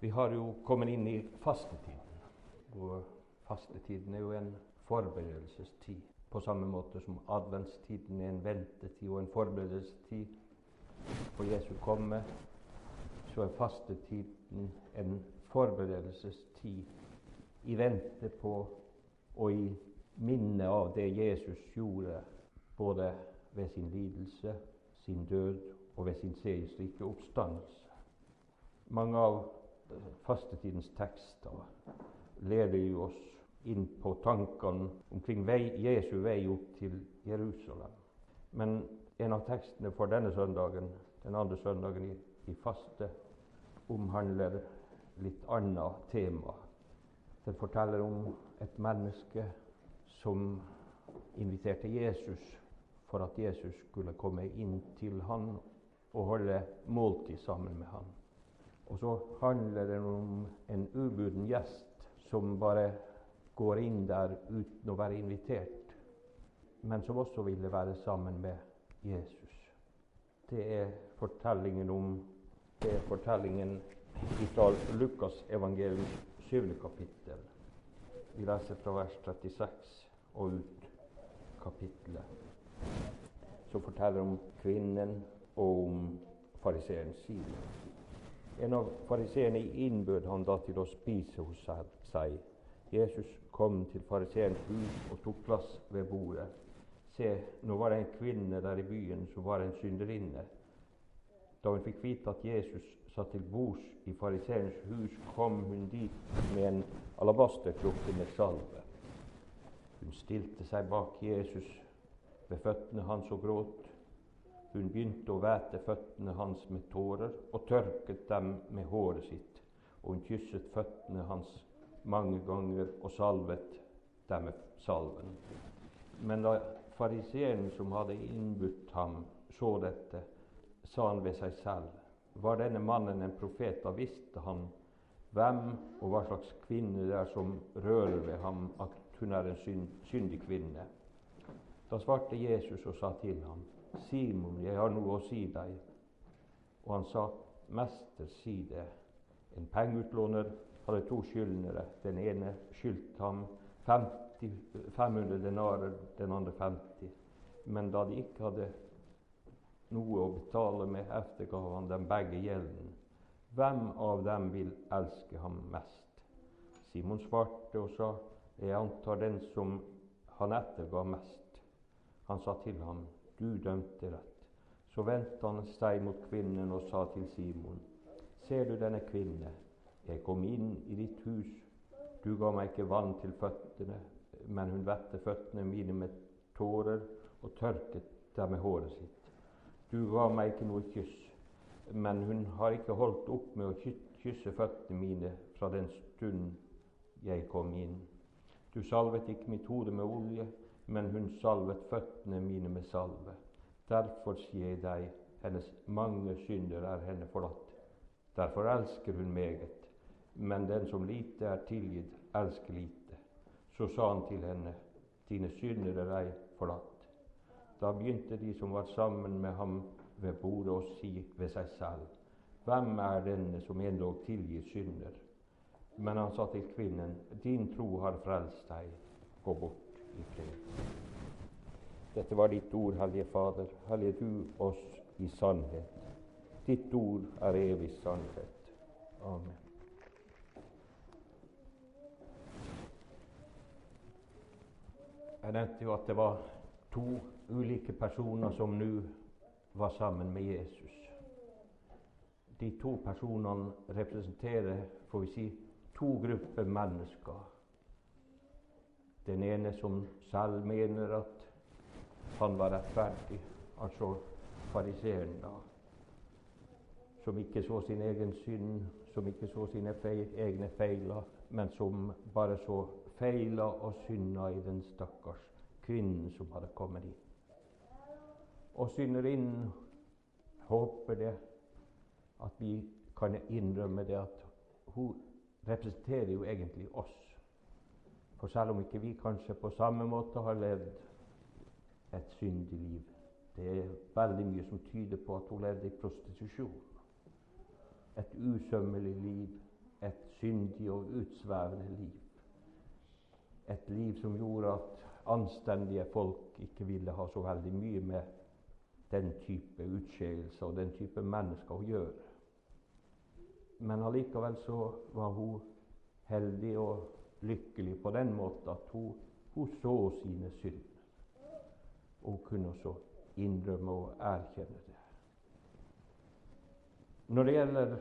Vi har jo kommet inn i fastetiden. Og fastetiden er jo en forberedelsestid. På samme måte som adventstiden er en ventetid og en forberedelsestid for Jesu komme, så er fastetiden en forberedelsestid i vente på og i minne av det Jesus gjorde, både ved sin lidelse, sin død og ved sin seiersrike oppstandelse. Mange av fastetidens tekster leder jo oss inn på tankene omkring vei, Jesu vei opp til Jerusalem. Men en av tekstene for denne søndagen, den andre søndagen i, i faste, omhandler litt annet tema. Den forteller om et menneske som inviterte Jesus for at Jesus skulle komme inn til han og holde måltid sammen med han. Og så handler det om en ubuden gjest som bare går inn der uten å være invitert, men som også ville være sammen med Jesus. Det er fortellingen om det er fortellingen fra Lukas evangelium 7. kapittel. Vi leser fra vers 36 og ut kapittelet, som forteller om kvinnen og om fariseeren side. En av fariseerne innbød han da til å spise hos seg. Jesus kom til fariseerens hus og tok plass ved bordet. Se, nå var det en kvinne der i byen som var en synderinne. Da hun fikk vite at Jesus satt til bords i fariseerens hus, kom hun dit med en alabasterkrukke med salve. Hun stilte seg bak Jesus ved føttene hans og gråt. Hun begynte å væte føttene hans med tårer og tørket dem med håret sitt. Og hun kysset føttene hans mange ganger og salvet dem med salven. Men da fariseeren som hadde innbudt ham, så dette, sa han ved seg selv var denne mannen en profet, da visste han hvem og hva slags kvinne det er som rører ved ham, at hun er en syndig kvinne. Da svarte Jesus og sa til ham, Simon, jeg har noe å si deg. Og han sa, Mester, si det. En pengeutlåner hadde to skyldnere. Den ene skyldte ham 50, 500 denarer, den andre 50. Men da de ikke hadde noe å betale med, eftergav han dem begge gjelden. Hvem av dem vil elske ham mest? Simon svarte og sa, jeg antar den som han etterga mest. Han sa til ham, du dømte rett. Så vendte han seg mot kvinnen og sa til Simon, ser du denne kvinne? Jeg kom inn i ditt hus. Du ga meg ikke vann til føttene, men hun vette føttene mine med tårer og tørket dem med håret sitt. Du ga meg ikke noe kyss, men hun har ikke holdt opp med å kysse føttene mine fra den stund jeg kom inn. Du salvet ikke mitt hode med olje, men hun salvet føttene mine med salve. Derfor sier jeg deg, hennes mange synder er henne forlatt. Derfor elsker hun meget. Men den som lite er tilgitt, elsker lite. Så sa han til henne, dine synder er deg forlatt. Da begynte de som var sammen med ham ved bordet, å si ved seg selv, hvem er denne som endog tilgir synder? Men han sa til kvinnen, din tro har frelst deg, gå bort i fred. Dette var ditt ord, Hellige Fader. Hellige du oss i sannhet. Ditt ord er evig sannhet. Amen. Jeg nevnte jo at det var to ulike personer som nå var sammen med Jesus. De to personene representerer, får vi si, to grupper mennesker. Den ene som selv mener at han var rettferdig, altså fariseeren, da. Som ikke så sin egen synd, som ikke så sine feil, egne feiler, men som bare så feila og synda i den stakkars kvinnen som hadde kommet inn. Og synderinnen håper det at vi kan innrømme det at hun representerer jo egentlig oss. For selv om ikke vi kanskje på samme måte har levd et syndig liv Det er veldig mye som tyder på at hun levde i prostitusjon. Et usømmelig liv et syndig og utsvevende liv. Et liv som gjorde at anstendige folk ikke ville ha så veldig mye med den type utskeielse og den type mennesker å gjøre. Men allikevel så var hun heldig og lykkelig på den måten at hun, hun så sine synder. Og hun kunne også innrømme og erkjenne det. Når det gjelder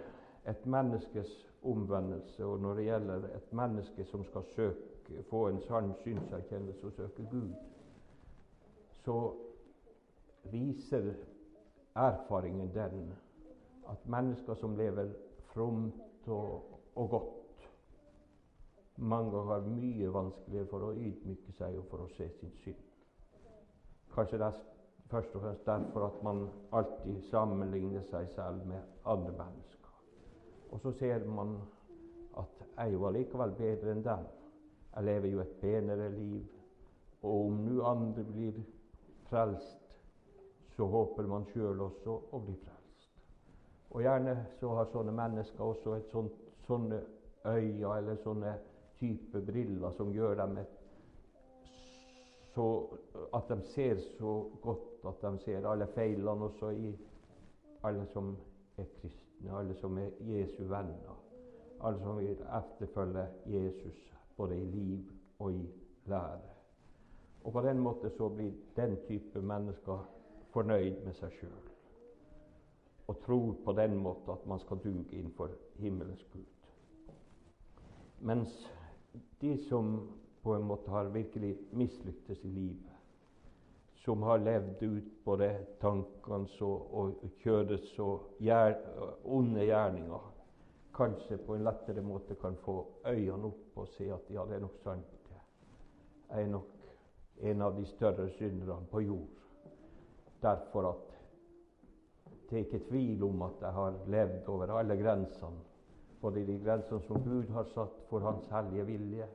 et menneskes omvendelse, og når det gjelder et menneske som skal søke, få en sann synserkjennelse og søke Gud, så viser erfaringen den at mennesker som lever fromt og, og godt, mange har mye vanskeligere for å ydmyke seg og for å se sin synd. Kanskje det er først og fremst derfor at man alltid sammenligner seg selv med andre mennesker. Og så ser man at jeg jo allikevel bedre enn dem. Jeg lever jo et penere liv. Og om nå andre blir frelst, så håper man sjøl også å bli frelst. Og gjerne så har sånne mennesker også et sånt, sånne øyne eller sånne type briller som gjør dem et, så at de ser så godt at de ser alle feilene også i alle som er kristne, alle som er Jesu venner, alle som vil efterfølge Jesus både i liv og i lære. Og På den måten så blir den type mennesker fornøyd med seg sjøl og tror på den måten at man skal duge innenfor himmelens Gud. Mens de som på en måte har virkelig mislyktes i livet, som har levd ut både tankene og, og kjørets og gjer, onde gjerninger, kanskje på en lettere måte kan få øynene opp og se at ja, det er nok sant. Jeg er nok en av de større synderne på jord. Derfor at det er ikke tvil om at jeg har levd over alle grensene. Både de grensene som Gud har satt for Hans hellige vilje,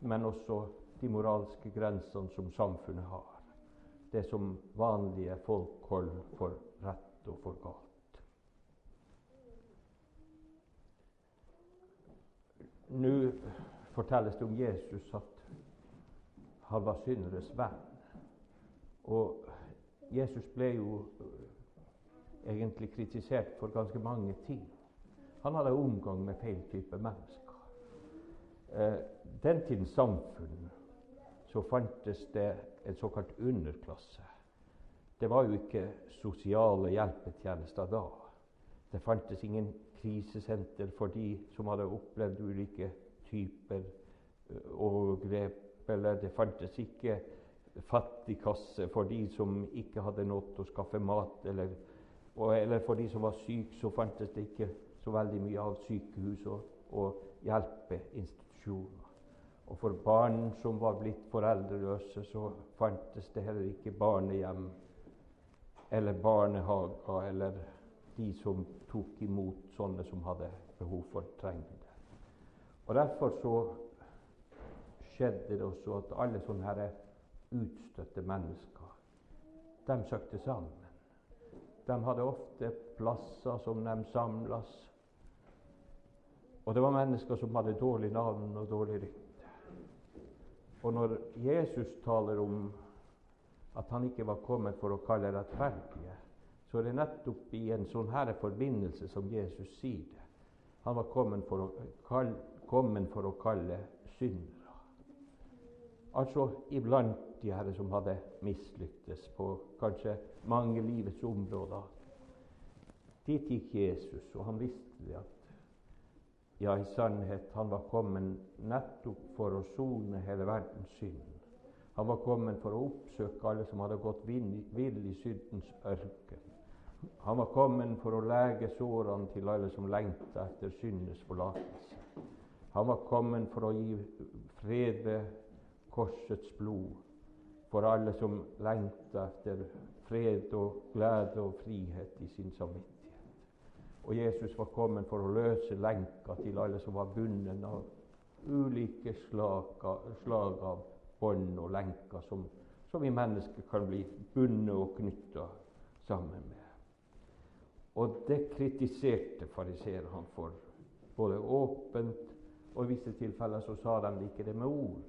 men også de moralske grensene som samfunnet har. Det som vanlige folk holder for rett og for galt. Nå fortelles det om Jesus at han var synderes venn. Og Jesus ble jo eh, egentlig kritisert for ganske mange ting. Han hadde omgang med feil type mennesker. Eh, den tidens samfunn så fantes det en såkalt underklasse. Det var jo ikke sosiale hjelpetjenester da. Det fantes ingen krisesenter for de som hadde opplevd ulike typer eh, overgrep, eller det fantes ikke fattigkasse for de som ikke hadde nådd å skaffe mat, eller, eller for de som var syke, så fantes det ikke så veldig mye av sykehus og, og hjelpeinstitusjoner. Og for barn som var blitt foreldreløse, så fantes det heller ikke barnehjem eller barnehager eller de som tok imot sånne som hadde behov for trengende. Og Derfor så skjedde det også at alle sånne her utstøtte mennesker. De søkte sammen. De hadde ofte plasser som de samlas. Og det var mennesker som hadde dårlig navn og dårlig rykte. Og når Jesus taler om at han ikke var kommet for å kalle rettferdige, så er det nettopp i en sånn her forbindelse som Jesus sier det. Han var kommet for å kalle, kommet for å kalle syndere. Altså iblant de herre som hadde mislyktes på kanskje mange livets områder. Dit gikk Jesus, og han visste det at ja, i sannhet, han var kommet nettopp for å sone hele verdens synd. Han var kommet for å oppsøke alle som hadde gått vill i syndens ørken. Han var kommet for å lege sårene til alle som lengta etter syndenes forlatelse. Han var kommet for å gi fred ved korsets blod for alle som lengta etter fred og glede og frihet i sin samvittighet. Og Jesus var kommet for å løse lenka til alle som var bundet av ulike slag, slag av bånd og lenker som, som, vi mennesker kan bli bundet og knytta sammen med. Og det kritiserte fariseeren han for, både åpent Og i visse tilfeller så sa de ikke det med ord.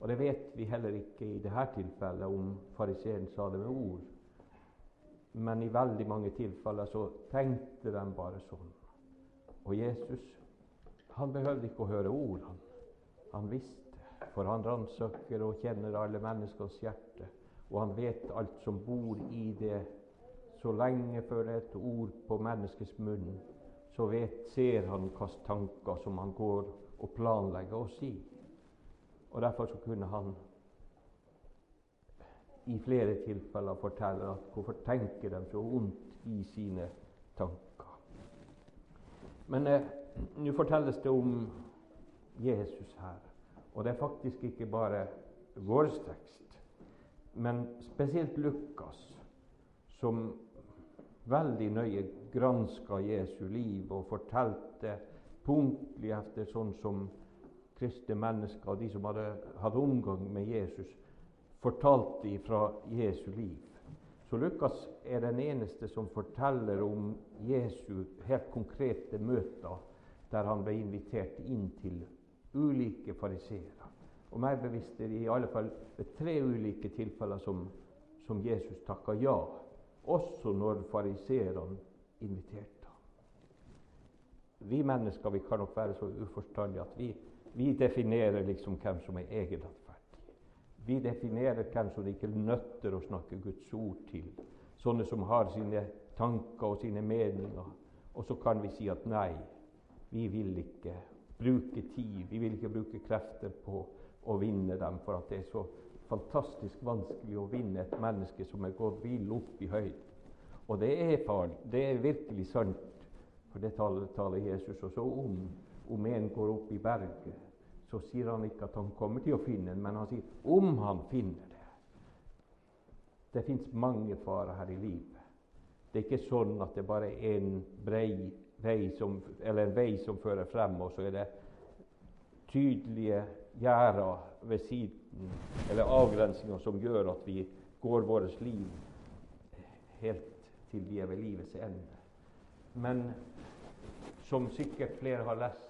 Og det vet vi heller ikke i dette tilfellet om fariseeren sa det med ord. Men i veldig mange tilfeller så tenkte de bare sånn. Og Jesus han behøvde ikke å høre ord. Han, han visste, for han ransaker og kjenner alle menneskers hjerte. Og han vet alt som bor i det. Så lenge før det er et ord på menneskets munn, så vet, ser han hvilke tanker som han går og planlegger å si. Og Derfor så kunne han i flere tilfeller forteller at hvorfor tenker de så ondt i sine tanker. Men eh, nå fortelles det om Jesus her. Og det er faktisk ikke bare vår tekst, men spesielt Lukas, som veldig nøye granska Jesu liv og fortalte punktlig etter sånn som kristne mennesker og de som hadde hatt omgang med Jesus, fortalte fra Jesu liv. Så Lukas er den eneste som forteller om Jesu helt konkrete møter der han ble invitert inn til ulike fariseere. Og meg bevisst er det i alle fall tre ulike tilfeller som, som Jesus takka ja, også når fariseerne inviterte. Vi mennesker vi kan nok være så uforstandige at vi, vi definerer liksom hvem som er egenrettferdig. Vi definerer hvem som ikke nøtter å snakke Guds ord til. Sånne som har sine tanker og sine meninger. Og så kan vi si at nei, vi vil ikke bruke tid, vi vil ikke bruke krefter på å vinne dem, for at det er så fantastisk vanskelig å vinne et menneske som er gått vill opp i høyden. Og det er farlig. Det er virkelig sant, for det taler, taler Jesus også om. Om en går opp i berget, så sier han ikke at han kommer til å finne den, men han sier om han finner det. Det fins mange farer her i livet. Det er ikke sånn at det bare er en brei vei som, eller en vei som fører frem, og så er det tydelige gjerder ved siden, eller avgrensninger, som gjør at vi går vårt liv helt til vi er ved livets ende. Men som sikkert flere har lest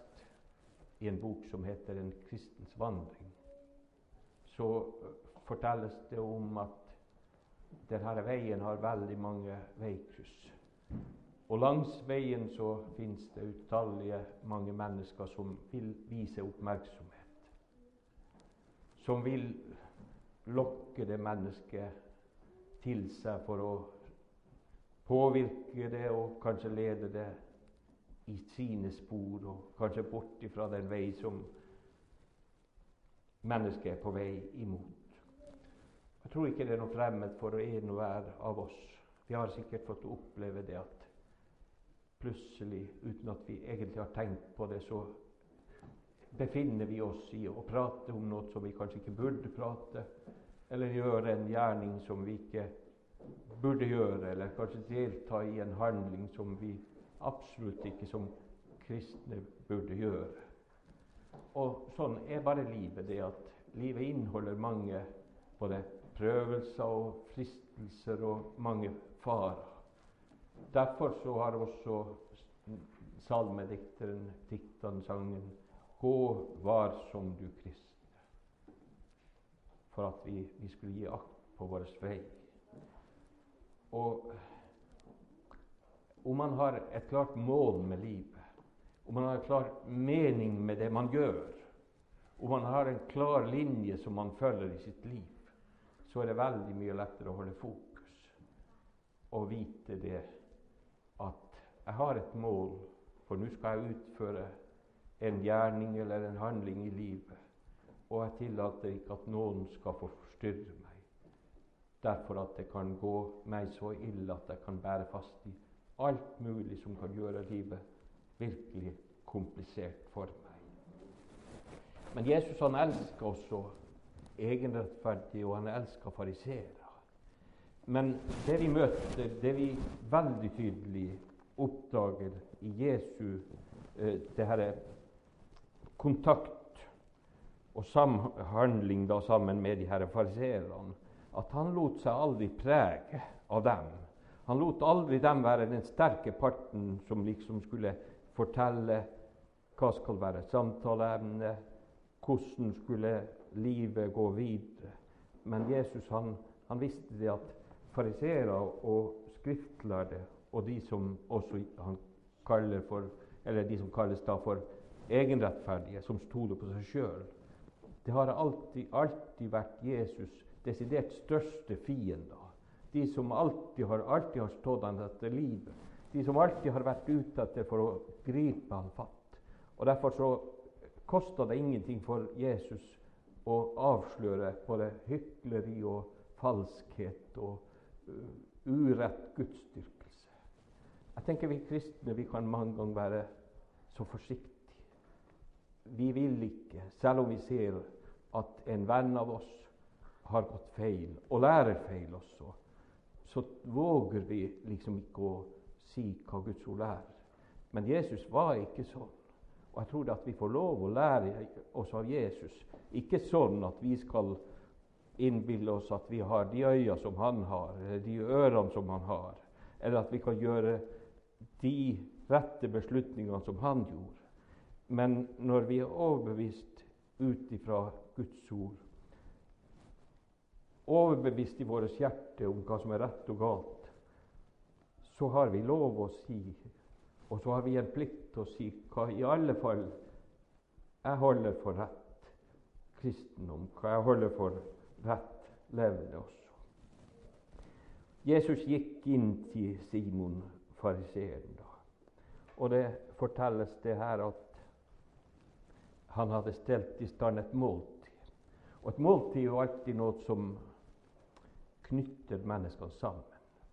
i en bok som heter 'En kristens vandring', så fortelles det om at denne veien har veldig mange veikryss. Og langs veien så fins det utallige mange mennesker som vil vise oppmerksomhet. Som vil lokke det mennesket til seg for å påvirke det og kanskje lede det i sine spor, og kanskje bort ifra den vei som mennesket er på vei imot. Jeg tror ikke det er noe fremmed for en og hver av oss. Vi har sikkert fått oppleve det at plutselig, uten at vi egentlig har tenkt på det, så befinner vi oss i å prate om noe som vi kanskje ikke burde prate, eller gjøre en gjerning som vi ikke burde gjøre, eller kanskje delta i en handling som vi absolutt ikke som kristne burde gjøre. Og sånn er bare livet, det at livet inneholder mange både prøvelser og fristelser og mange farer. Derfor så har også salmedikteren dikta sangen 'Gå varsom, du kristne', for at vi, vi skulle gi akt på vår vei. Og om man har et klart mål med livet, om man har en klar mening med det man gjør, om man har en klar linje som man følger i sitt liv, så er det veldig mye lettere å holde fokus og vite det at jeg har et mål, for nå skal jeg utføre en gjerning eller en handling i livet. Og jeg tillater ikke at noen skal få forstyrre meg. Derfor at det kan gå meg så ille at jeg kan bære fast i alt mulig som kan gjøre livet virkelig komplisert for meg. Men Jesus han elsker også egenrettferdige, og han elsker fariseere. Men det vi møter, det vi veldig tydelig oppdager i Jesu eh, det her kontakt og samhandling da sammen med de her fariseerne, at han lot seg aldri prege av dem. Han lot aldri dem være den sterke parten som liksom skulle fortelle hva skal være samtaleemne, hvordan skulle livet gå videre. Men Jesus han, han visste det at fariseere og skriftlærde og de som også han kaller for, eller de som kalles da for egenrettferdige, som stoler på seg sjøl, det har alltid, alltid vært Jesus' desidert største fiender. De som alltid har, alltid har stått han etter livet. De som alltid har vært ute etter for å gripe han fatt. Og Derfor så kosta det ingenting for Jesus å avsløre både hykleri og falskhet og uh, urett gudsdyrkelse. Jeg tenker Vi kristne vi kan mange ganger være så forsiktige. Vi vil ikke, selv om vi ser at en venn av oss har gått feil, og lærer feil også, så våger vi liksom ikke å si hva Guds ord er. Men Jesus var ikke sånn. Og jeg tror at vi får lov å lære oss av Jesus. Ikke sånn at vi skal innbille oss at vi har de øyne som han har, eller de ørene som han har, eller at vi kan gjøre de rette beslutningene som han gjorde. Men når vi er overbevist ut ifra Guds ord, overbevist i vårt hjerte om hva som er rett og galt, så har vi lov å si, og så har vi en plikt til å si hva i alle fall jeg holder for rett kristendom, hva jeg holder for rett levende også. Jesus gikk inn til Simon fariseeren da, og det fortelles det her at han hadde stelt i stand et måltid. Og et måltid er alltid noe som knytter menneskene sammen.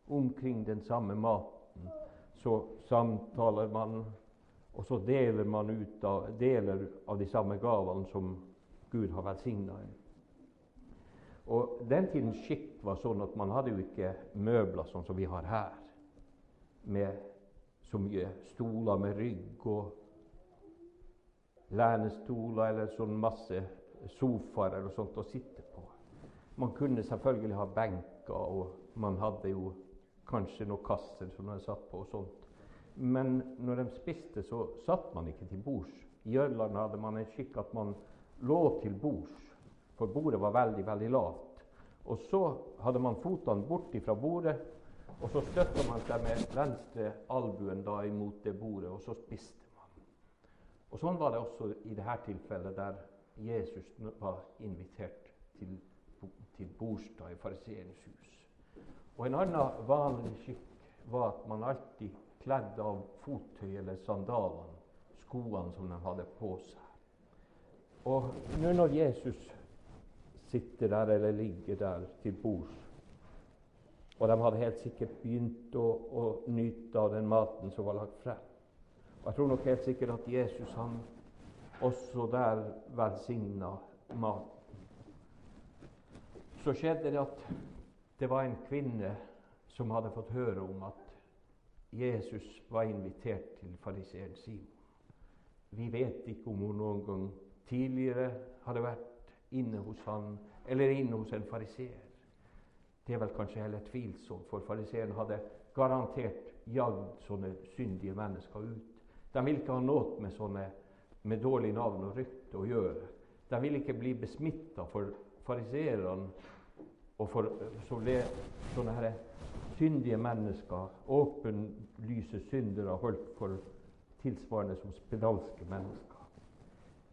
Omkring den samme maten så samtaler man, og så deler man ut av, deler av de samme gavene som Gud har velsigna. Og Den tidens skikk var sånn at man hadde jo ikke møbler sånn som vi har her, med så mye stoler med rygg og lenestoler eller sånn masse sofaer eller sånt å sitte. Man kunne selvfølgelig ha benker, og man hadde jo kanskje noen kasser som man satt på. og sånt. Men når de spiste, så satt man ikke til bords. I Jørland hadde man en skikk at man lå til bords, for bordet var veldig, veldig lavt. Og så hadde man fotene bort fra bordet, og så støtta man seg med venstre albuen da imot det bordet, og så spiste man. og Sånn var det også i dette tilfellet, der Jesus var invitert til, til bostad i fariseerens hus. Og En annen vanlig skikk var at man alltid kledde av fottøy eller sandalene, skoene som de hadde på seg. Og nå når Jesus sitter der eller ligger der til bords, og de hadde helt sikkert begynt å, å nyte av den maten som var lagt frem, Jeg tror nok helt sikkert at Jesus han også der velsigna maten. Så skjedde det at det var en kvinne som hadde fått høre om at Jesus var invitert til fariseeren Simon. Vi vet ikke om hun noen gang tidligere hadde vært inne hos han eller inne hos en fariseer. Det er vel kanskje heller tvilsomt, for fariseeren hadde garantert jagd sånne syndige mennesker ut. De ville ikke ha noe med sånne med dårlig navn og rykte å gjøre. De ville ikke bli besmitta for fariseerne og for sånne her syndige mennesker, åpenlyse syndere, holdt for tilsvarende som spedalske mennesker.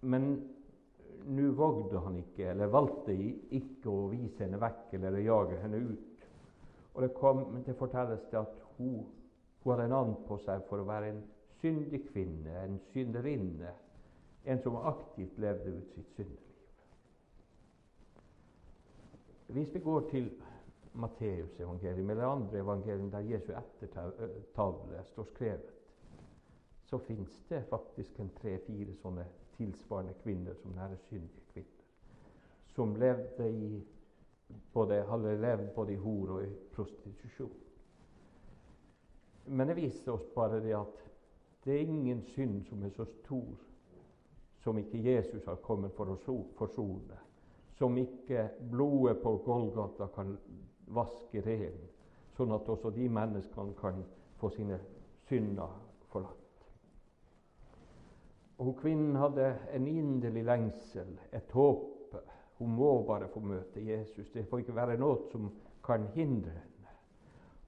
Men nå vågde han ikke, eller valgte ikke å vise henne vekk eller jage henne ut. Og det, kom, til fortelles det at hun, hun hadde and på seg for å være en syndig kvinne, en synderinne, en som aktivt levde ut sitt syndeliv. Hvis vi går til Matteusevangeliet eller andre evangelium der Jesu ettertavle står skrevet, så fins det faktisk en tre-fire sånne tilsvarende kvinner som nære syndige kvinner, som levde i både, hadde levd både i hor og i prostitusjon. Men det viser oss bare det at det er ingen synd som er så stor som ikke Jesus har kommet for å forsone, som ikke blodet på Golgata kan vaske ren, sånn at også de menneskene kan få sine synder forlatt. Og Kvinnen hadde en inderlig lengsel, et håp. Hun må bare få møte Jesus. Det får ikke være noe som kan hindre henne.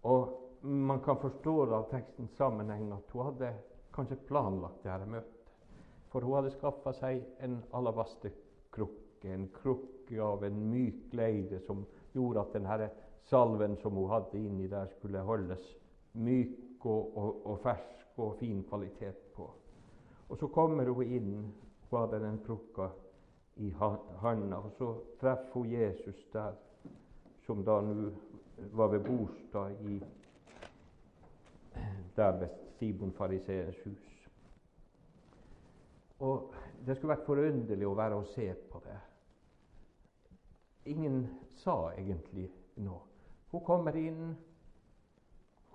Og Man kan forstå av tekstens sammenheng at hun hadde kanskje planlagt dette møtet. For hun hadde skaffa seg en alabasterkrukke, en krukke av en myk leire som gjorde at denne salven som hun hadde inni der, skulle holdes myk og, og, og fersk og fin kvalitet på. Og så kommer hun inn, hun den krukka i handa, og så treffer hun Jesus der, som da nå var ved bostad i der ved Simon fariseerens hus. Og Det skulle vært forunderlig å være og se på det. Ingen sa egentlig noe. Hun kommer inn,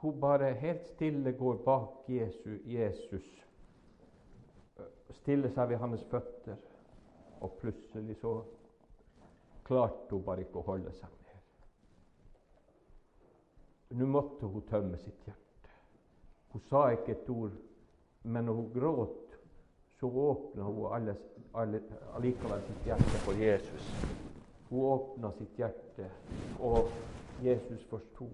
hun bare helt stille går bak Jesus, Jesus stiller seg ved hans føtter, og plutselig så klarte hun bare ikke å holde seg mer. Nå måtte hun tømme sitt hjerte. Hun sa ikke et ord, men hun gråt, så åpna hun alle, alle, allikevel sitt hjerte for Jesus. Hun åpna sitt hjerte, og Jesus forsto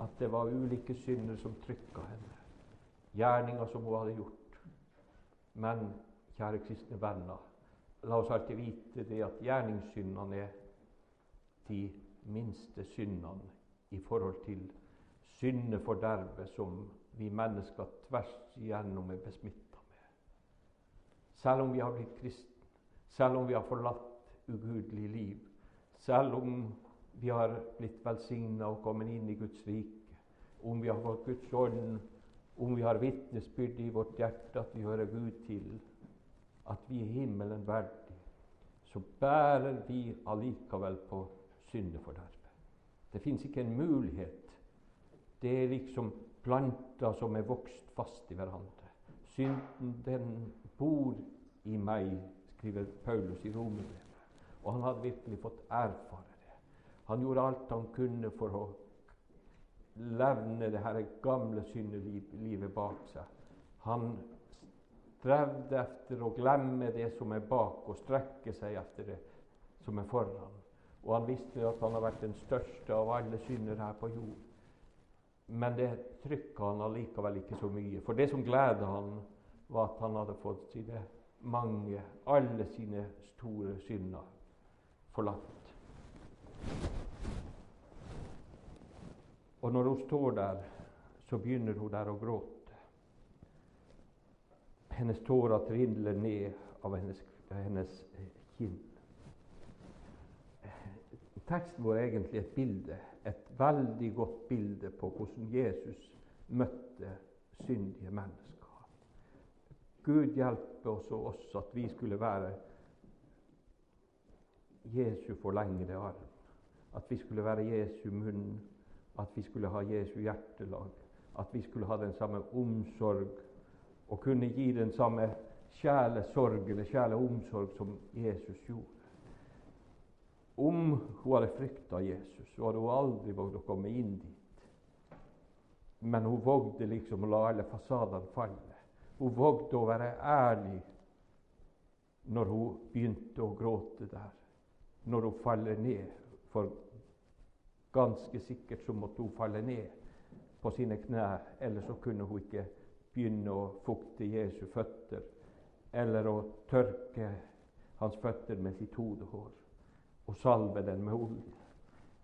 at det var ulike synder som trykka henne. Gjerninger som hun hadde gjort men kjære kristne venner, la oss alltid vite det at gjerningssyndene er de minste syndene i forhold til syndefordervet som vi mennesker tvers igjennom er besmitta. Selv om vi har blitt kristne, selv om vi har forlatt ugudelig liv, selv om vi har blitt velsigna og kommet inn i Guds rike, om vi har fått Guds ånd om vi har vitnesbyrd i vårt hjerte at vi hører Gud til, at vi er himmelen verdig, så bærer vi allikevel på syndefordervet. Det fins ikke en mulighet. Det er liksom planter som er vokst fast i hverandre. Synden, den bor i meg, skriver Paulus i Romerbrevet. Og han hadde virkelig fått erfare det. Han gjorde alt han kunne for å levne det her gamle syndelivet bak seg. Han strevde etter å glemme det som er bak, og strekke seg etter det som er foran. Og han visste at han har vært den største av alle synder her på jord. Men det trykka han allikevel ikke så mye. For det som gleda han, var at han hadde fått sine mange, alle sine store synder forlatt. Og når hun står der, så begynner hun der å gråte. Hennes tårer triller ned av hennes, hennes kinn. Teksten vår er egentlig et bilde, et veldig godt bilde på hvordan Jesus møtte syndige mennesker. Gud hjelpe oss og oss at vi skulle være Jesu forlengede arm. At vi skulle være Jesu munn at vi skulle ha Jesu hjertelag, at vi skulle ha den samme omsorg og kunne gi den samme sjelesorg eller sjeleomsorg som Jesus gjorde. Om hun hadde frykta Jesus, så hadde hun aldri våget å komme inn dit. Men hun vågde liksom å la alle fasadene falle. Hun vågde å være ærlig når hun begynte å gråte der, når hun faller ned for Ganske sikkert så måtte hun falle ned på sine knær, eller så kunne hun ikke begynne å fukte Jesu føtter eller å tørke hans føtter med sitt hodehår og salve den med olje.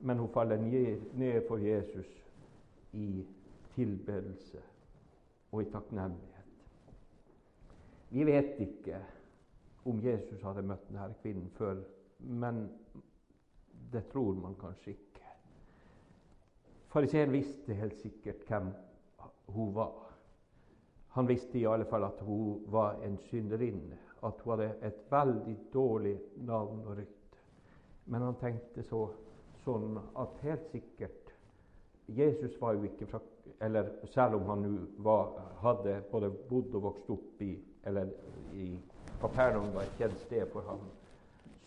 Men hun faller ned for Jesus i tilbedelse og i takknemlighet. Vi vet ikke om Jesus hadde møtt denne kvinnen før, men det tror man kanskje ikke. Fariseeren visste helt sikkert hvem hun var. Han visste i alle fall at hun var en synderinne, at hun hadde et veldig dårlig navn og rykte. Men han tenkte så, sånn at helt sikkert Jesus var jo ikke fra eller Selv om han nå hadde både bodd og vokst opp i eller i Kapernaum var et kjent sted for ham,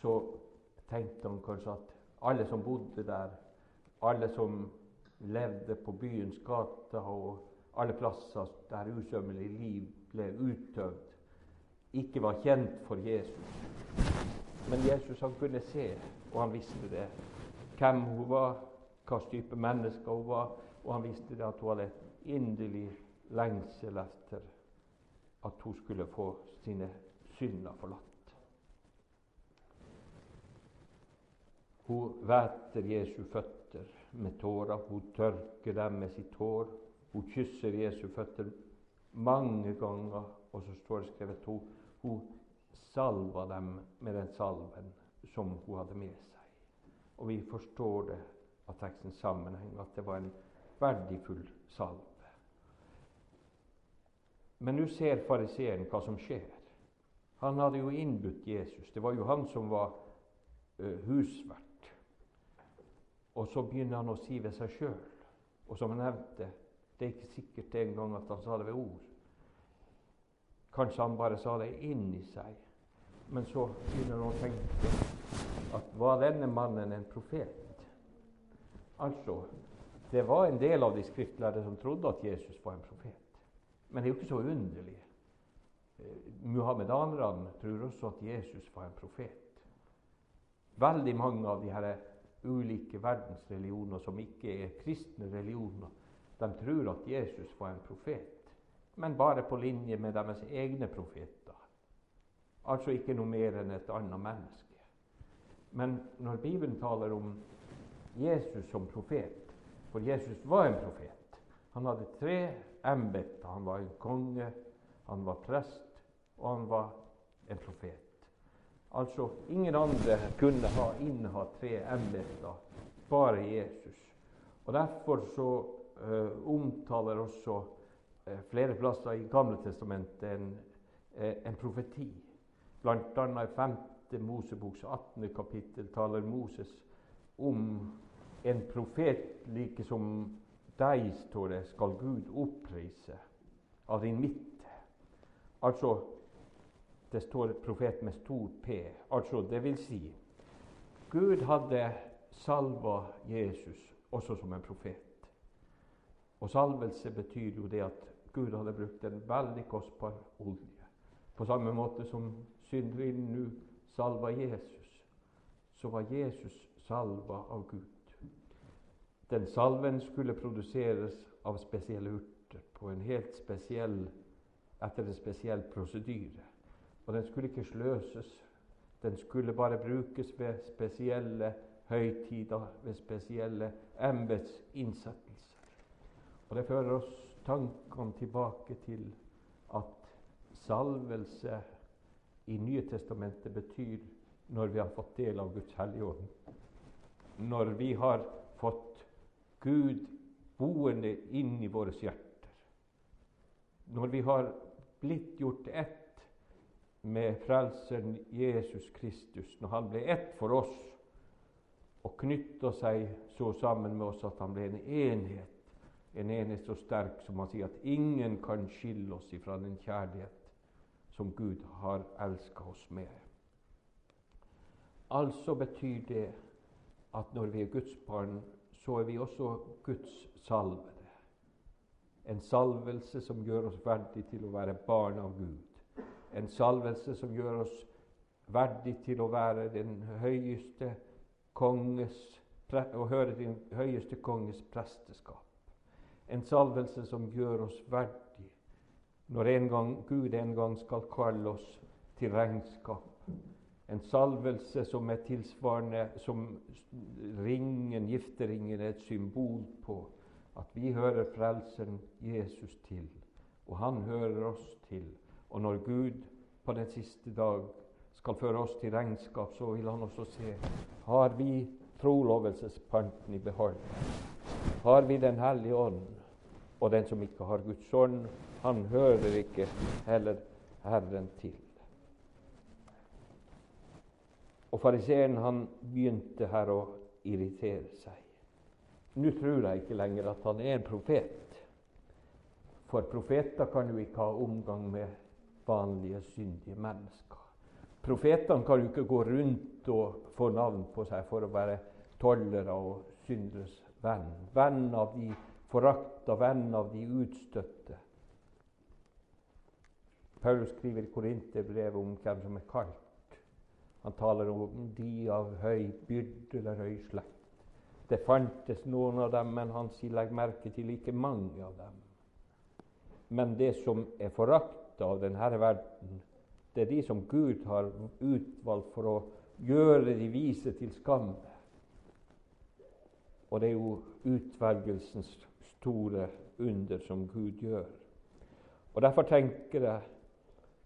så tenkte han kanskje at alle som bodde der, alle som levde på byens gater og alle plasser der usømmelig liv ble utøvd, ikke var kjent for Jesus. Men Jesus han kunne se, og han visste det, hvem hun var, hva type menneske hun var, og han visste det at hun hadde inderlig lengsel etter at hun skulle få sine synder forlatt. Hun væter Jesu føtter med tårer. Hun tørker dem med sitt hår. Hun kysser Jesu føtter mange ganger, og så står det skrevet at hun, hun salva dem med den salven som hun hadde med seg. Og vi forstår det av tekstens sammenheng at det var en verdifull salve. Men nå ser fariseeren hva som skjer. Han hadde jo innbudt Jesus. Det var jo han som var husvert. Og så begynner han å si ved seg sjøl. Og som han nevnte, det er ikke sikkert engang at han sa det ved ord. Kanskje han bare sa det inni seg. Men så begynner han å tenke at var denne mannen en profet? Altså, det var en del av de skriftlærde som trodde at Jesus var en profet. Men det er jo ikke så underlig. Eh, Muhammedanerne tror også at Jesus var en profet. Veldig mange av de her ulike verdensreligioner som ikke er kristne religioner, de tror at Jesus var en profet, men bare på linje med deres egne profeter. Altså ikke noe mer enn et annet menneske. Men når Bibelen taler om Jesus som profet, for Jesus var en profet Han hadde tre embeter. Han var en konge, han var prest, og han var en profet. Altså, ingen andre kunne ha innehatt tre embeter, bare Jesus. Og Derfor så uh, omtaler også uh, flere plasser i Gamle testamentet en, uh, en profeti. Annet i 5. Moseboks 18. kapittel taler Moses om en profet like som deg, står det, skal Gud oppreise av din midte. Altså det står profet med stor P. Altså, det vil si Gud hadde salva Jesus også som en profet. Og salvelse betyr jo det at Gud hadde brukt en veldig kostbar olje. På samme måte som synderinnen nå salva Jesus, så var Jesus salva av Gud. Den salven skulle produseres av spesielle urter på en helt spesiell, etter en spesiell prosedyre. Og den skulle ikke sløses. Den skulle bare brukes ved spesielle høytider, ved spesielle embetsinsettelser. Og det fører oss tankene tilbake til at salvelse i Nye testamentet betyr når vi har fått del av Guds hellige ånd. Når vi har fått Gud boende inn i våre hjerter. Når vi har blitt gjort ett med Frelseren Jesus Kristus når han ble ett for oss og knytta seg så sammen med oss at han ble en enhet. En enhet så sterk som han sier at ingen kan skille oss ifra den kjærlighet som Gud har elska oss med. Altså betyr det at når vi er Guds barn, så er vi også Guds salvede. En salvelse som gjør oss verdig til å være barn av Gud en salvelse som gjør oss verdig til å være den høyeste konges og høre den høyeste konges presteskap. En salvelse som gjør oss verdig når en gang, Gud en gang skal kalle oss til regnskap. En salvelse som er tilsvarende som ringen, gifteringen er et symbol på at vi hører Frelseren Jesus til, og han hører oss til. Og når Gud på den siste dag skal føre oss til regnskap, så vil han også se har vi trolovelsespanten i behold. Har vi Den hellige ånd? Og den som ikke har Guds ånd, han hører ikke heller Herren til. Og Fariseeren han begynte her å irritere seg. Nå tror jeg ikke lenger at han er en profet. For profeter kan jo ikke ha omgang med vanlige, syndige mennesker. Profetene kan jo ikke gå rundt og få navn på seg for å være tollere og synderes venn. Venn av de forakta, venn av de utstøtte. Paulus skriver i Korinterbrevet om hvem som er kalt. Han taler om de av høy byrde eller høy slekt. Det fantes noen av dem, men han sier legg merke til ikke mange av dem. Men det som er forakta av denne verden, det er de som Gud har utvalgt for å gjøre de vise til skamme. Og det er jo utvelgelsens store under som Gud gjør. Og Derfor tenker jeg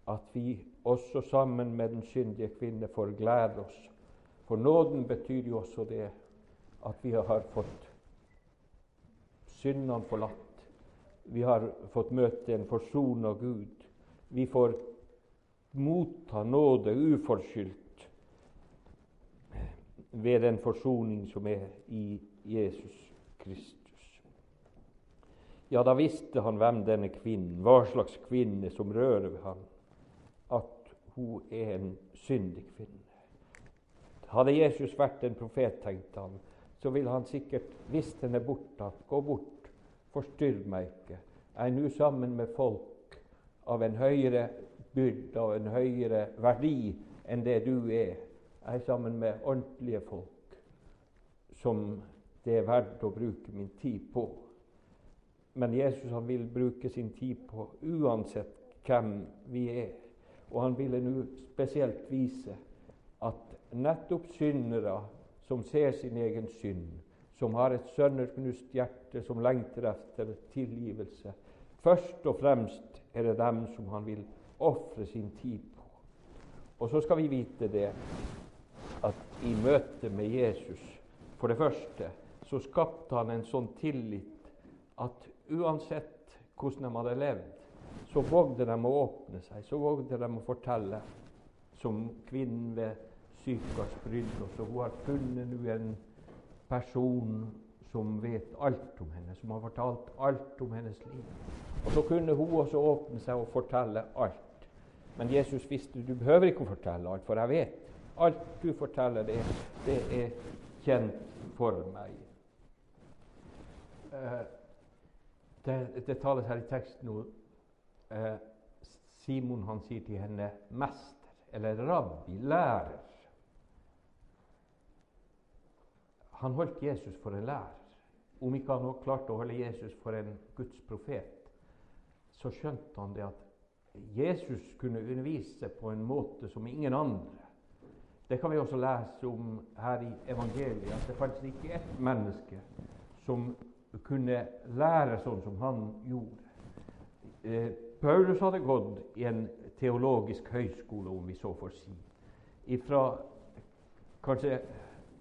at vi også sammen med den syndige kvinne får glede oss. For nåden betyr jo også det at vi har fått syndene forlatt. Vi har fått møte en forsona Gud. Vi får motta nåde uforskyldt ved den forsoning som er i Jesus Kristus. Ja, da visste han hvem denne kvinnen, hva slags kvinne som rører ved ham, hun er en syndig kvinne. Hadde Jesus vært en profet, tenkte han, så ville han sikkert visst henne bortatt. Gå bort, forstyrr meg ikke. Jeg er nå sammen med folk av en høyere byrd av en høyere verdi enn det du er. Jeg er sammen med ordentlige folk som det er verdt å bruke min tid på. Men Jesus han vil bruke sin tid på uansett hvem vi er. Og han ville nå spesielt vise at nettopp syndere som ser sin egen synd, som har et sønderknust hjerte, som lengter etter tilgivelse. Først og fremst er det dem som han vil ofre sin tid på. Og så skal vi vite det at i møte med Jesus For det første så skapte han en sånn tillit at uansett hvordan de hadde levd, så vågde de å åpne seg, så vågde de å fortelle, som kvinnen ved sykas bryllup. Hun har funnet en person som vet alt om henne, som har fortalt alt om hennes liv. Og Så kunne hun også åpne seg og fortelle alt. Men Jesus visste du behøver ikke å fortelle alt, for jeg vet alt du forteller, det, det er kjent for meg. Eh, det, det, tales her i teksten nå eh, Simon han sier til henne 'mester' eller 'rabbi', lærer. Han holdt Jesus for en lærer. Om ikke han klarte å holde Jesus for en Guds profet, så skjønte han det at Jesus kunne undervise på en måte som ingen andre. Det kan vi også lese om her i evangeliet. at Det fantes ikke ett menneske som kunne lære sånn som han gjorde. Eh, Paulus hadde gått i en teologisk høyskole, om vi så får si. Fra kanskje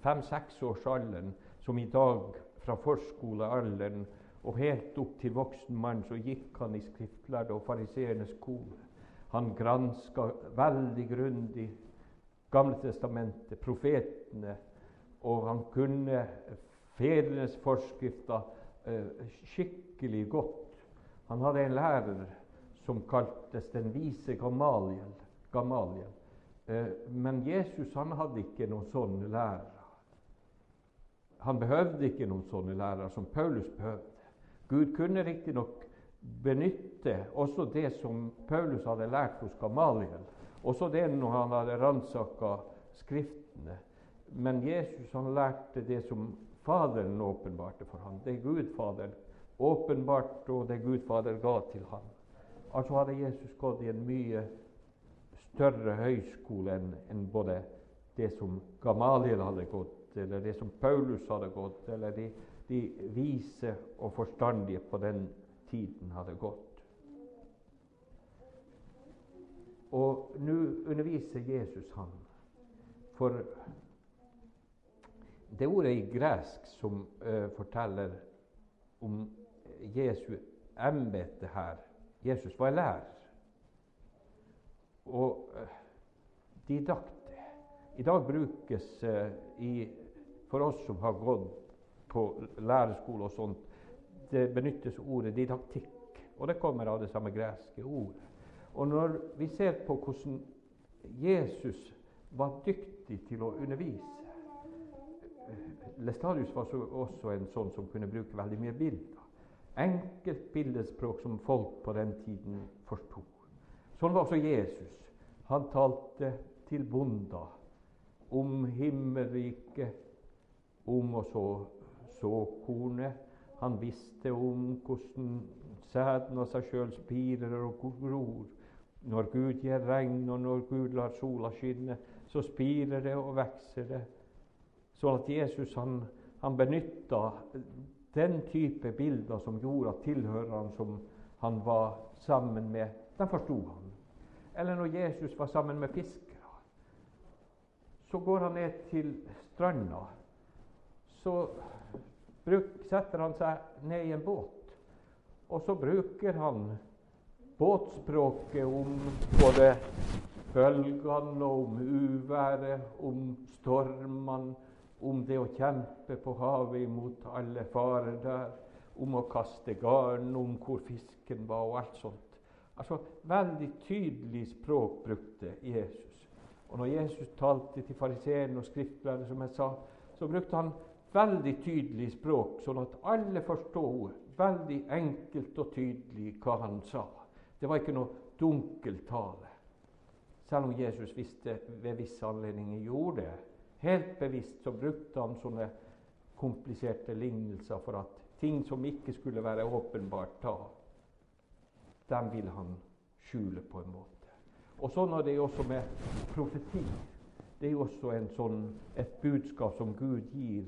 fem-seksårsalderen, som i dag fra forskolealderen og helt opp til voksen mann, så gikk han i skriftlærde og fariseernes skole. Han granska veldig grundig Gamle testamentet, profetene, og han kunne fedrenes forskrifter eh, skikkelig godt. Han hadde en lærer som kaltes den vise Gamaliel. Gamaliel. Eh, men Jesus han hadde ikke noen sånne lærere. Han behøvde ikke noen sånne lærere som Paulus behøvde. Gud kunne riktignok benytte også det som Paulus hadde lært hos Gamaliel, også det når han hadde ransaka Skriftene. Men Jesus han lærte det som Faderen åpenbarte for ham. Det Gud Faderen åpenbart, og det Gud Fader ga til ham. Altså hadde Jesus gått i en mye større høyskole enn en både det som Gamaliel hadde gått eller det som Paulus hadde gått, eller de, de vise og forstandige på den tiden hadde gått. Og nå underviser Jesus han. For det ordet i gresk som uh, forteller om Jesu embete her Jesus var lærer. Og uh, didakte i dag brukes uh, i for oss som har gått på lærerskole og sånt, det benyttes ordet didaktikk. Og det kommer av det samme greske ordet. Og når vi ser på hvordan Jesus var dyktig til å undervise Lestadius var også en sånn som kunne bruke veldig mye bilder. Enkelt bildespråk som folk på den tiden forsto. Sånn var også Jesus. Han talte til bonda om himmelriket, om å så såkornet. Han visste om hvordan sæden av seg sjøl spirer og gror. Når Gud gir regn, og når Gud lar sola skinne, så spirer det og vokser det. Sånn at Jesus han, han benytta den type bilder som gjorde at tilhørerne som han var sammen med, de forsto han. Eller når Jesus var sammen med fiskere. Så går han ned til stranda. Så setter han seg ned i en båt. Og så bruker han båtspråket om både bølgene og om uværet, om stormene, om det å kjempe på havet imot alle farer der, om å kaste garn, om hvor fisken var, og alt sånt. Altså, Veldig tydelig språk brukte Jesus. Og når Jesus talte til fariseerne og skriftlærerne, som jeg sa, så brukte han veldig tydelig språk, sånn at alle forstår veldig enkelt og tydelig hva han sa. Det var ikke noe dunkel tale. Selv om Jesus visste ved visse anledninger gjorde det. Helt bevisst så brukte han sånne kompliserte lignelser for at ting som ikke skulle være åpenbart da, dem vil han skjule på en måte. Og Sånn er det også med profeti. Det er jo også sånn, et budskap som Gud gir,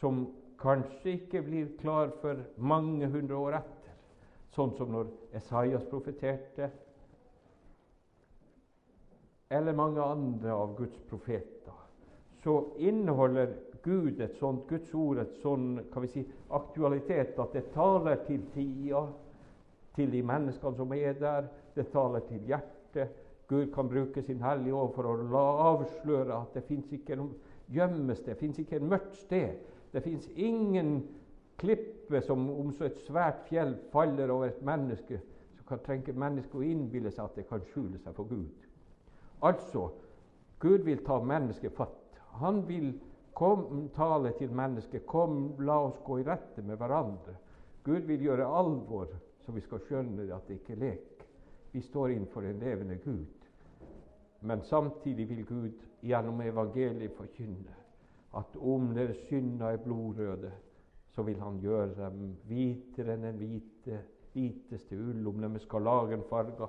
som kanskje ikke blir klar for mange hundre år etter. Sånn som når Esaias profeterte, eller mange andre av Guds profeter. Så inneholder Gud et sånt Guds ord et sånn kan vi si, aktualitet at det taler til tida, til de menneskene som er der. Det taler til hjertet. Gud kan bruke sin Hellige Ånd for å la avsløre at det fins ikke noe gjemmested, det fins ikke et mørkt sted. Det fins ingen klippe som om så et svært fjell faller over et menneske, så kan trenge mennesket å innbille seg at det kan skjule seg for Gud. Altså, Gud vil ta mennesket fatt. Han vil kom, tale til mennesket. Kom, la oss gå i rette med hverandre. Gud vil gjøre alvor så vi skal skjønne at det ikke er lek. Vi står innenfor en levende Gud. Men samtidig vil Gud gjennom evangeliet forkynne at om deres synder er blodrøde, så vil Han gjøre dem hvitere enn den hvite, hviteste ull. Om de er skarlagenfarga,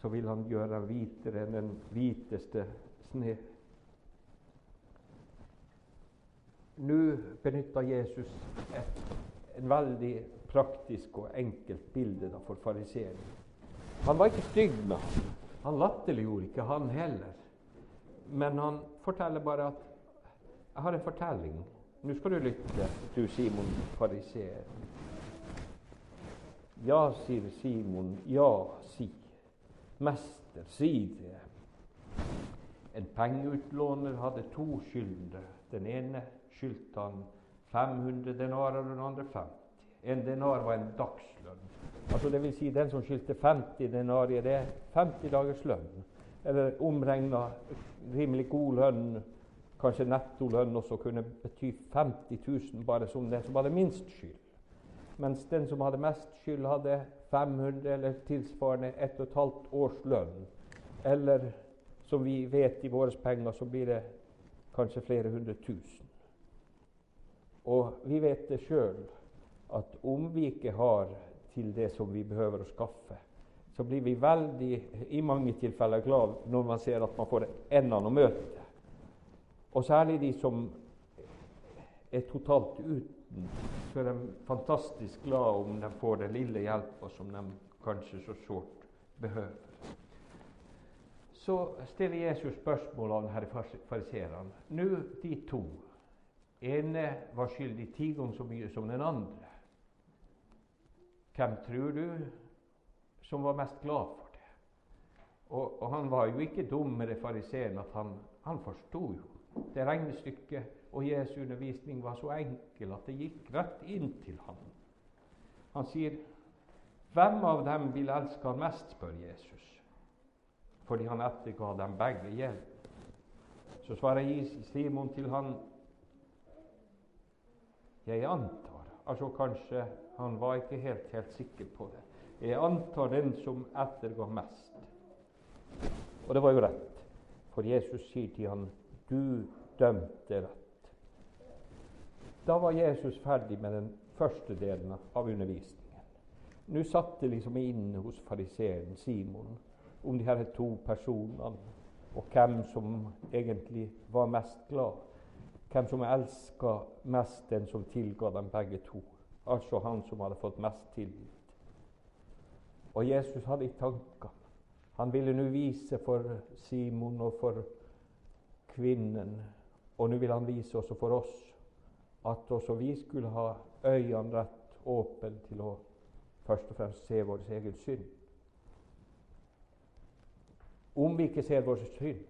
så vil Han gjøre dem hvitere enn den hviteste sne. Nå benytter Jesus et, en veldig praktisk og enkelt bilde da, for fariseeren. Han var ikke stygg med ham. Han latterliggjorde ikke han heller. Men han forteller bare at 'Jeg har en fortelling'. Nå skal du lytte, du Simon fariseer. Ja, sier Simon. Ja, si. Mester, si det. En pengeutlåner hadde to skyldnere. Den ene skyldte han 500 denarer, og den andre 50. En denar var en dagslønn. Altså det vil si den som skyldte 50 denarier, det er 50 dagers lønn. Eller omregna rimelig god lønn, kanskje nettolønn også kunne bety 50 000 bare som den som hadde minst skyld. Mens den som hadde mest skyld, hadde 500 eller tilsvarende 1 12 års lønn. Eller som vi vet i våre penger, så blir det kanskje flere hundre tusen. Og vi vet det sjøl at om vi ikke har til det som vi behøver å skaffe, så blir vi veldig, i mange tilfeller glad når man ser at man får endene å møte. Og særlig de som er totalt uten, så er de fantastisk glad om de får den lille hjelpa som de kanskje så sårt behøver. Så stiller Jesus spørsmålene her i fariseerne. Nå, de to. Ene var skyldig ti ganger så mye som den andre. Hvem tror du som var mest glad for det? Og, og han var jo ikke dummere fariseen at han, han forsto jo det regnestykket. Og Jesu undervisning var så enkel at det gikk rett inn til ham. Han sier, 'Hvem av dem vil elske han mest?' spør Jesus, fordi han etterga dem begge gjeld. Så svarer Simon til han, 'Jeg antar' Altså kanskje han var ikke helt, helt sikker på det. Jeg antar den som ettergår mest. Og det var jo rett, for Jesus sier til han, 'Du dømte rett'. Da var Jesus ferdig med den første delen av undervisningen. Nå satt det liksom inne hos fariseeren Simon om de her to personene, og hvem som egentlig var mest glad. Hvem som elska mest den som tilga dem begge to. Altså han som hadde fått mest tilgitt. Og Jesus hadde i tankene Han ville nå vise for Simon og for kvinnen, og nå vil han vise også for oss, at også vi skulle ha øynene rett åpne til å først og fremst se vår egen synd. Om vi ikke ser vår synd,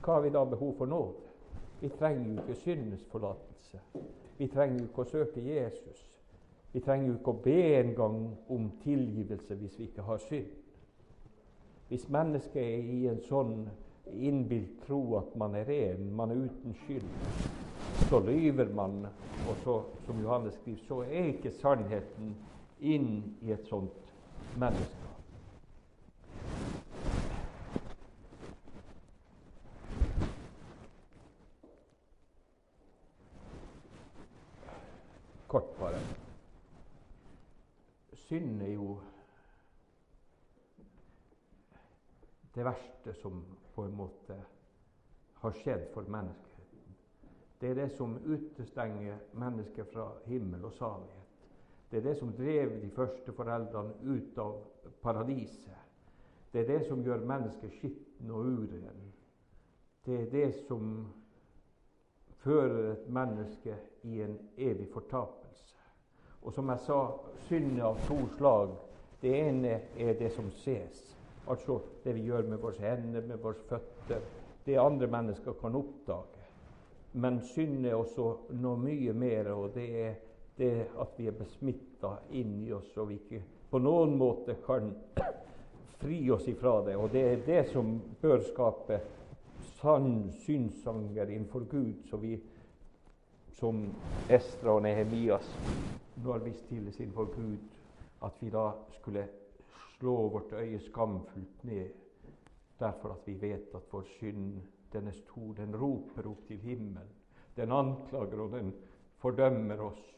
hva har vi da behov for nåde? Vi trenger jo ikke syndens forlatelse. Vi trenger jo ikke å søke Jesus. Vi trenger jo ikke å be en gang om tilgivelse hvis vi ikke har synd. Hvis mennesket er i en sånn innbilt tro at man er ren, man er uten skyld, så lyver man. Og så, som Johannes skriver, så er ikke sannheten inn i et sånt menneske. Kort bare. Synd er jo det verste som på en måte har skjedd for menneskeheten. Det er det som utestenger mennesket fra himmel og salighet. Det er det som drev de første foreldrene ut av paradiset. Det er det som gjør mennesket skitten og uren. Det er det som fører et menneske i en evig fortapelse. Og som jeg sa, synd av to slag. Det ene er det som ses, altså det vi gjør med våre hender, med våre føtter. Det andre mennesker kan oppdage. Men synd er også noe mye mer, og det er det at vi er besmitta inni oss, og vi ikke på noen måte kan fri oss ifra det. Og det er det som bør skape sann synssanger innenfor Gud, så vi som Estra og Nehemias når vi stilles innenfor Gud, at vi da skulle slå vårt øye skamfullt ned derfor at vi vet at vår synd, den er stor. Den roper opp til himmelen. Den anklager og den fordømmer oss.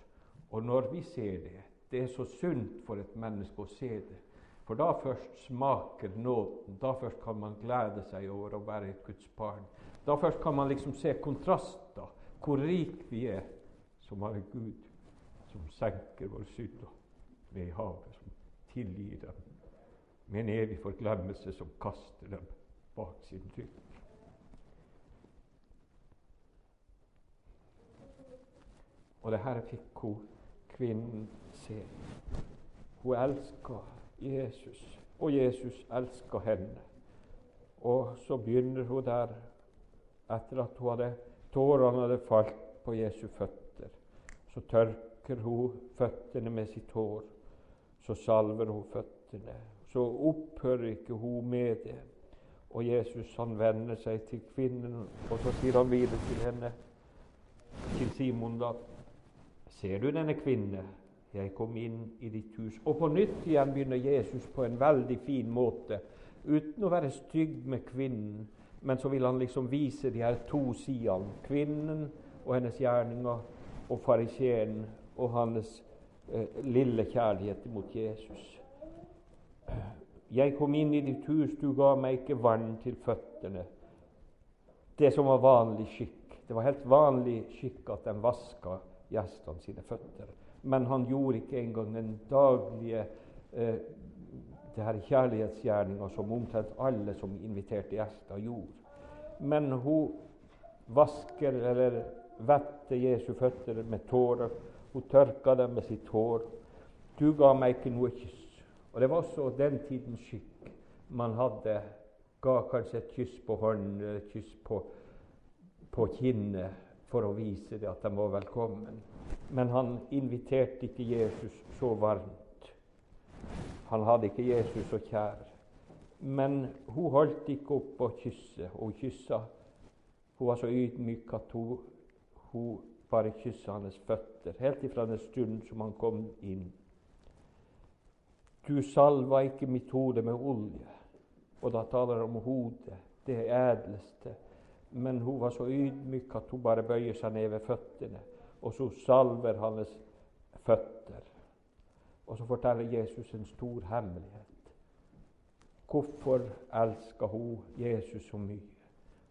Og når vi ser det Det er så sunt for et menneske å se det. For da først smaker nåden. Da først kan man glede seg over å være et Guds barn. Da først kan man liksom se kontraster. Hvor rik vi er som har en Gud som senker vår synd ved i havet, som tilgir dem med en evig forglemmelse som kaster dem bak sin rygg. Og det her fikk hun kvinnen se. Hun elska Jesus, og Jesus elska henne. Og så begynner hun der, etter at hun hadde, tårene hadde falt på Jesu føtter. Så tørker hun føttene med sitt hår. Så salver hun føttene. Så opphører ikke hun med det. Og Jesus han vender seg til kvinnen, og så sier han videre til henne, til Simon, da Ser du denne kvinne? Jeg kom inn i ditt hus. Og på nytt igjen begynner Jesus på en veldig fin måte, uten å være stygg med kvinnen. Men så vil han liksom vise de her to sidene. Kvinnen og hennes gjerninger, og fariseeren og hans eh, lille kjærlighet mot Jesus. Jeg kom inn i ditt hus, du ga meg ikke vann til føttene. Det som var vanlig skikk. Det var helt vanlig skikk at de vaska gjestene sine føtter men han gjorde ikke engang den daglige eh, kjærlighetsgjerninga som omtrent alle som inviterte gjester, gjorde. Men hun vasker eller vetter Jesu føtter med tårer. Hun tørker dem med sitt hår. Du ga meg ikke noe kyss. Og Det var også den tidens skikk. Man hadde ga kanskje et kyss på hånden et kyss på, på kinnet for å vise det at de var velkommen. Men han inviterte ikke Jesus så varmt. Han hadde ikke Jesus så kjær. Men hun holdt ikke opp å kysse. Hun kyssa. Hun var så ydmyk at hun, hun bare kyssa hans føtter, helt ifra den stund som han kom inn. Du salva ikke mitt hode med olje. Og da taler han om hodet, det edleste. Men hun var så ydmyk at hun bare bøyer seg ned ved føttene. Og så salver hans føtter. Og så forteller Jesus en stor hemmelighet. Hvorfor elska hun Jesus så mye?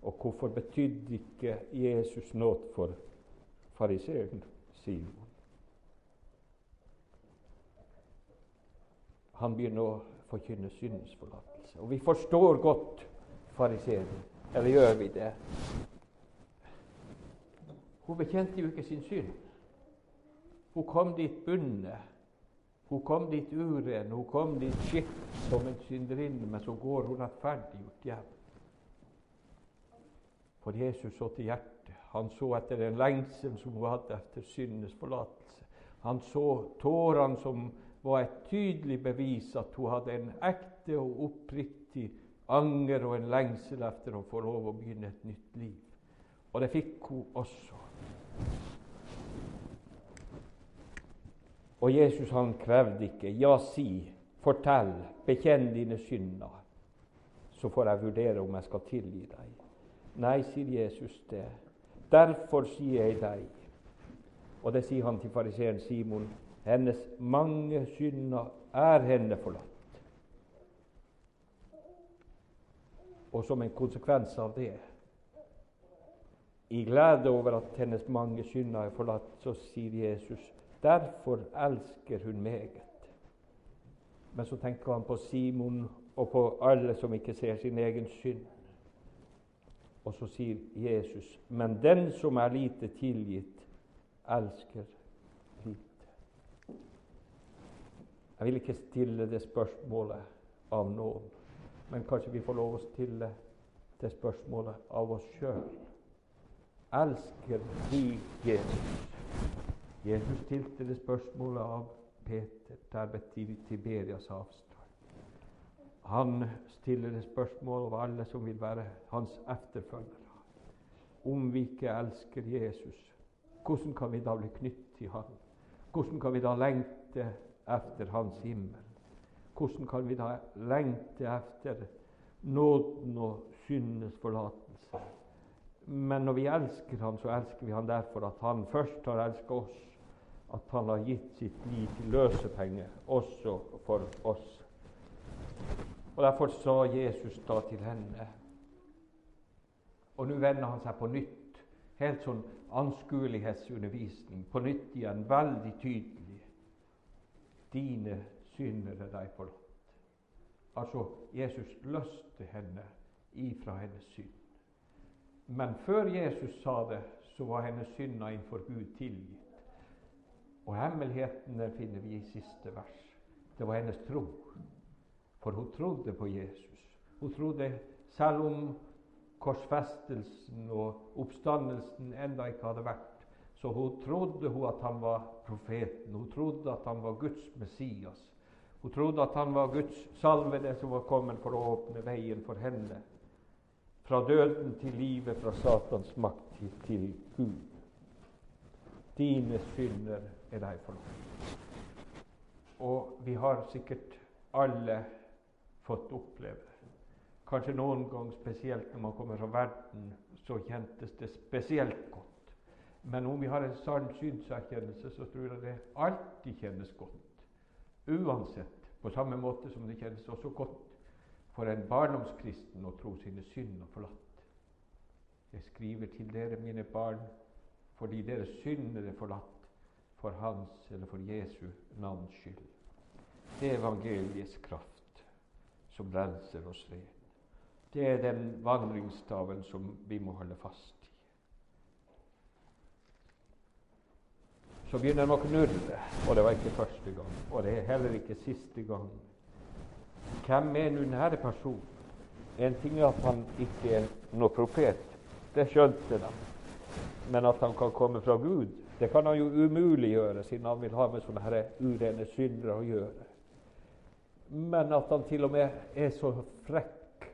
Og hvorfor betydde ikke Jesus noe for fariseeren Simon? Han begynner å forkynne syndens forlatelse. Og vi forstår godt fariseeren. Eller gjør vi det? Hun bekjente jo ikke sin synd. Hun kom dit bundet. Hun kom dit uren, hun kom dit skitt som en synderinne, men så går hun rettferdiggjort hjem. For Jesus så til hjertet. Han så etter den lengsel som hun hadde etter syndenes forlatelse. Han så tårene som var et tydelig bevis at hun hadde en ekte og oppriktig anger og en lengsel etter å få lov å begynne et nytt liv. Og det fikk hun også. Og Jesus han krevde ikke 'ja, si, fortell, bekjenn dine synder', så får jeg vurdere om jeg skal tilgi deg. Nei, sier Jesus det. Derfor sier jeg deg. Og det sier han til fariseeren Simon. Hennes mange synder er henne forlatt. Og som en konsekvens av det, i glede over at hennes mange synder er forlatt, så sier Jesus Derfor elsker hun meget. Men så tenker han på Simon og på alle som ikke ser sin egen synd. Og så sier Jesus, men den som er lite tilgitt, elsker lite. Jeg vil ikke stille det spørsmålet av noen, men kanskje vi får lov å stille det spørsmålet av oss sjøl. Elsker vi Jesus? Jesus stilte det spørsmålet av Peter der ved Tiberias avstand. Han stiller det spørsmålet av alle som vil være hans efterfølgere. Om vi ikke elsker Jesus, hvordan kan vi da bli knyttet til ham? Hvordan kan vi da lengte etter hans himmel? Hvordan kan vi da lengte efter nåden og syndenes forlatelse? Men når vi elsker ham, så elsker vi ham derfor at han først har elsket oss, at han har gitt sitt liv til løsepenge også for oss. Og Derfor sa Jesus da til henne Og nå vender han seg på nytt, helt sånn anskuelighetsundervisning, på nytt igjen, veldig tydelig. Dine synder er deg forlatt. Altså, Jesus løste henne ifra hennes synd. Men før Jesus sa det, så var hennes synder innenfor Gud tilgitt. Og hemmeligheten den finner vi i siste vers. Det var hennes tro. For hun trodde på Jesus. Hun trodde selv om korsfestelsen og oppstandelsen enda ikke hadde vært, så hun trodde hun at han var profeten. Hun trodde at han var Guds Messias. Hun trodde at han var Guds salvede som var kommet for å åpne veien for henne. Fra døden til livet, fra Satans makt til, til Gud. Dine synder er deg forlatt. Og vi har sikkert alle fått oppleve Kanskje noen gang spesielt når man kommer fra verden, så kjentes det spesielt godt. Men om vi har en sann synserkjennelse, så tror jeg det alltid kjennes godt. Uansett. På samme måte som det kjennes også godt for en barndomskristen å tro sine synder forlatt. Jeg skriver til dere, mine barn, fordi deres synder er forlatt for hans eller for Jesu navns skyld. Det er evangeliets kraft som renser oss ren. Det er den vandringsstaven som vi må holde fast i. Så begynner han å knurre, og det var ikke første gang. Og det er heller ikke siste gang. Hvem er nå denne personen? En ting er at han ikke er noe profet, det skjønte de. Men at han kan komme fra Gud, det kan han jo umulig gjøre, siden han vil ha med sånne her urene syndere å gjøre. Men at han til og med er så frekk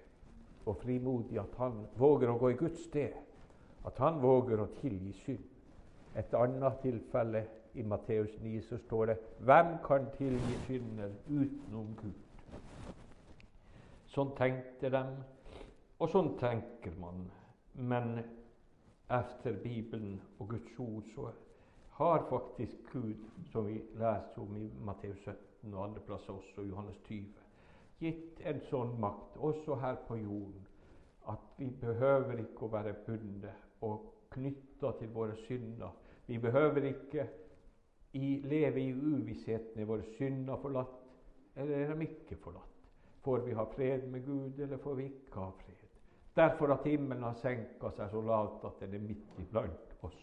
og frimodig at han våger å gå i Guds sted. At han våger å tilgi synd. Et annet tilfelle i Matteus 9 så står det Hvem kan tilgi synder utenom Gud? Sånn tenkte de, og sånn tenker man. Men etter Bibelen og Guds ord så har faktisk Gud, som vi leser om i Matteus 17 og andre plasser også, Johannes 20, gitt en sånn makt, også her på jorden, at vi behøver ikke å være bundet og knytta til våre synder. Vi behøver ikke i, leve i uvissheten. Er våre synder forlatt, eller er de ikke forlatt? Får vi ha fred med Gud, eller får vi ikke ha fred? Derfor at himmelen har senka seg så lavt at den er midt iblant oss.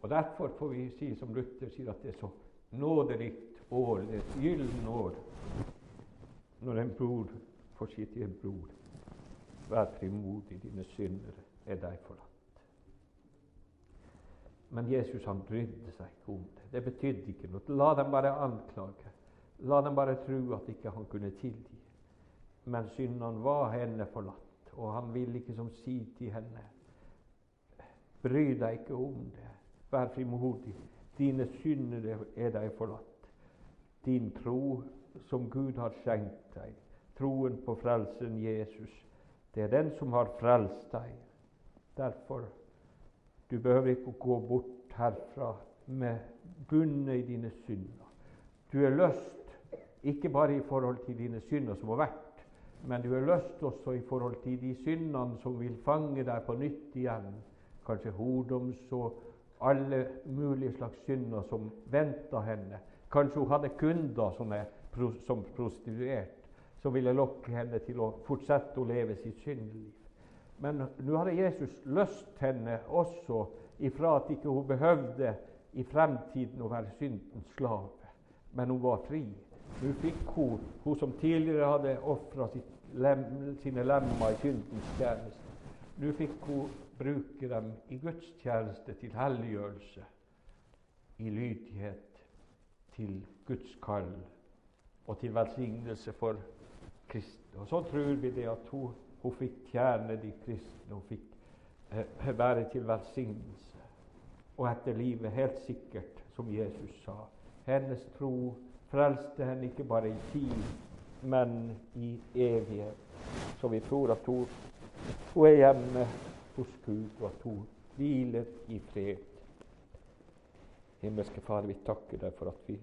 Og Derfor får vi si som Luther sier, at det er så nåderikt år, det er et gyllen år, når en bror får si til en bror Vær frimodig, dine syndere er deg forlatt. Men Jesus han brydde seg ikke om det. Det betydde ikke noe. La dem bare anklage. La dem bare tro at ikke han kunne tilgi. Men synden var henne forlatt, og han ville ikke som si til henne Bry deg ikke om det. Vær frimodig. Dine synder er deg forlatt. Din tro som Gud har skjenkt deg, troen på frelsen Jesus, det er den som har frelst deg. Derfor du behøver ikke å gå bort herfra med bundet i dine synder. Du er løst, ikke bare i forhold til dine synder som har vært, men du er løst også i forhold til de syndene som vil fange deg på nytt igjen. Kanskje hordoms og alle mulige slags synder som venta henne. Kanskje hun hadde kunder som, er, som prostituert, som ville lokke henne til å fortsette å leve sitt syndeliv. Men nå hadde Jesus løst henne også ifra at ikke hun behøvde i fremtiden å være syndens slave, men hun var fri. Nå fikk hun, hun som tidligere hadde ofra lem, sine lemmer i syndens tjeneste, nå fikk hun bruke dem i Guds tjeneste til helliggjørelse, i lydighet til Guds kall og til velsignelse for Kristus. Og Så tror vi det at hun hun fikk tjene de kristne, hun fikk eh, være til velsignelse. Og etter livet, helt sikkert, som Jesus sa. Hennes tro frelste henne ikke bare i tid, men i evighet. Så vi tror at hun, hun er hjemme hos Gud, og at hun hviler i fred. Himmelske Far, vi takker deg for at vi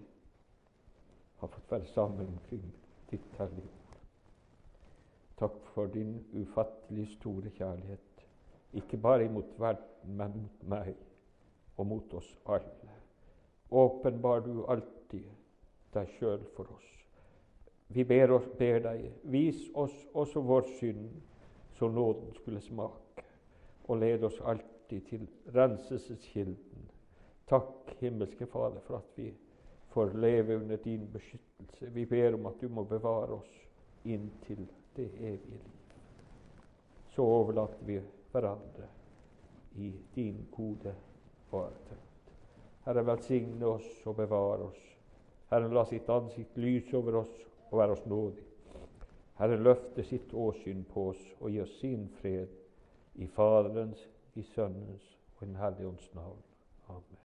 har fått være sammen omkring ditt hellige Takk for din ufattelig store kjærlighet, ikke bare imot verden, men mot meg og mot oss alle. Åpenbar du alltid deg sjøl for oss. Vi ber, oss, ber, deg, vis oss også vår synd, så nåden skulle smake, og led oss alltid til renselseskilden. Takk, himmelske Fader, for at vi får leve under din beskyttelse. Vi ber om at du må bevare oss inntil det evige liv. Så overlater vi hverandre i din gode varetekt. Herre, velsigne oss og bevare oss. Herre, la sitt ansikt lyse over oss og være oss nådig. Herre, løfte sitt åsyn på oss og gi oss sin fred i Faderens, i Sønnens og i Den hellige ånds navn. Amen.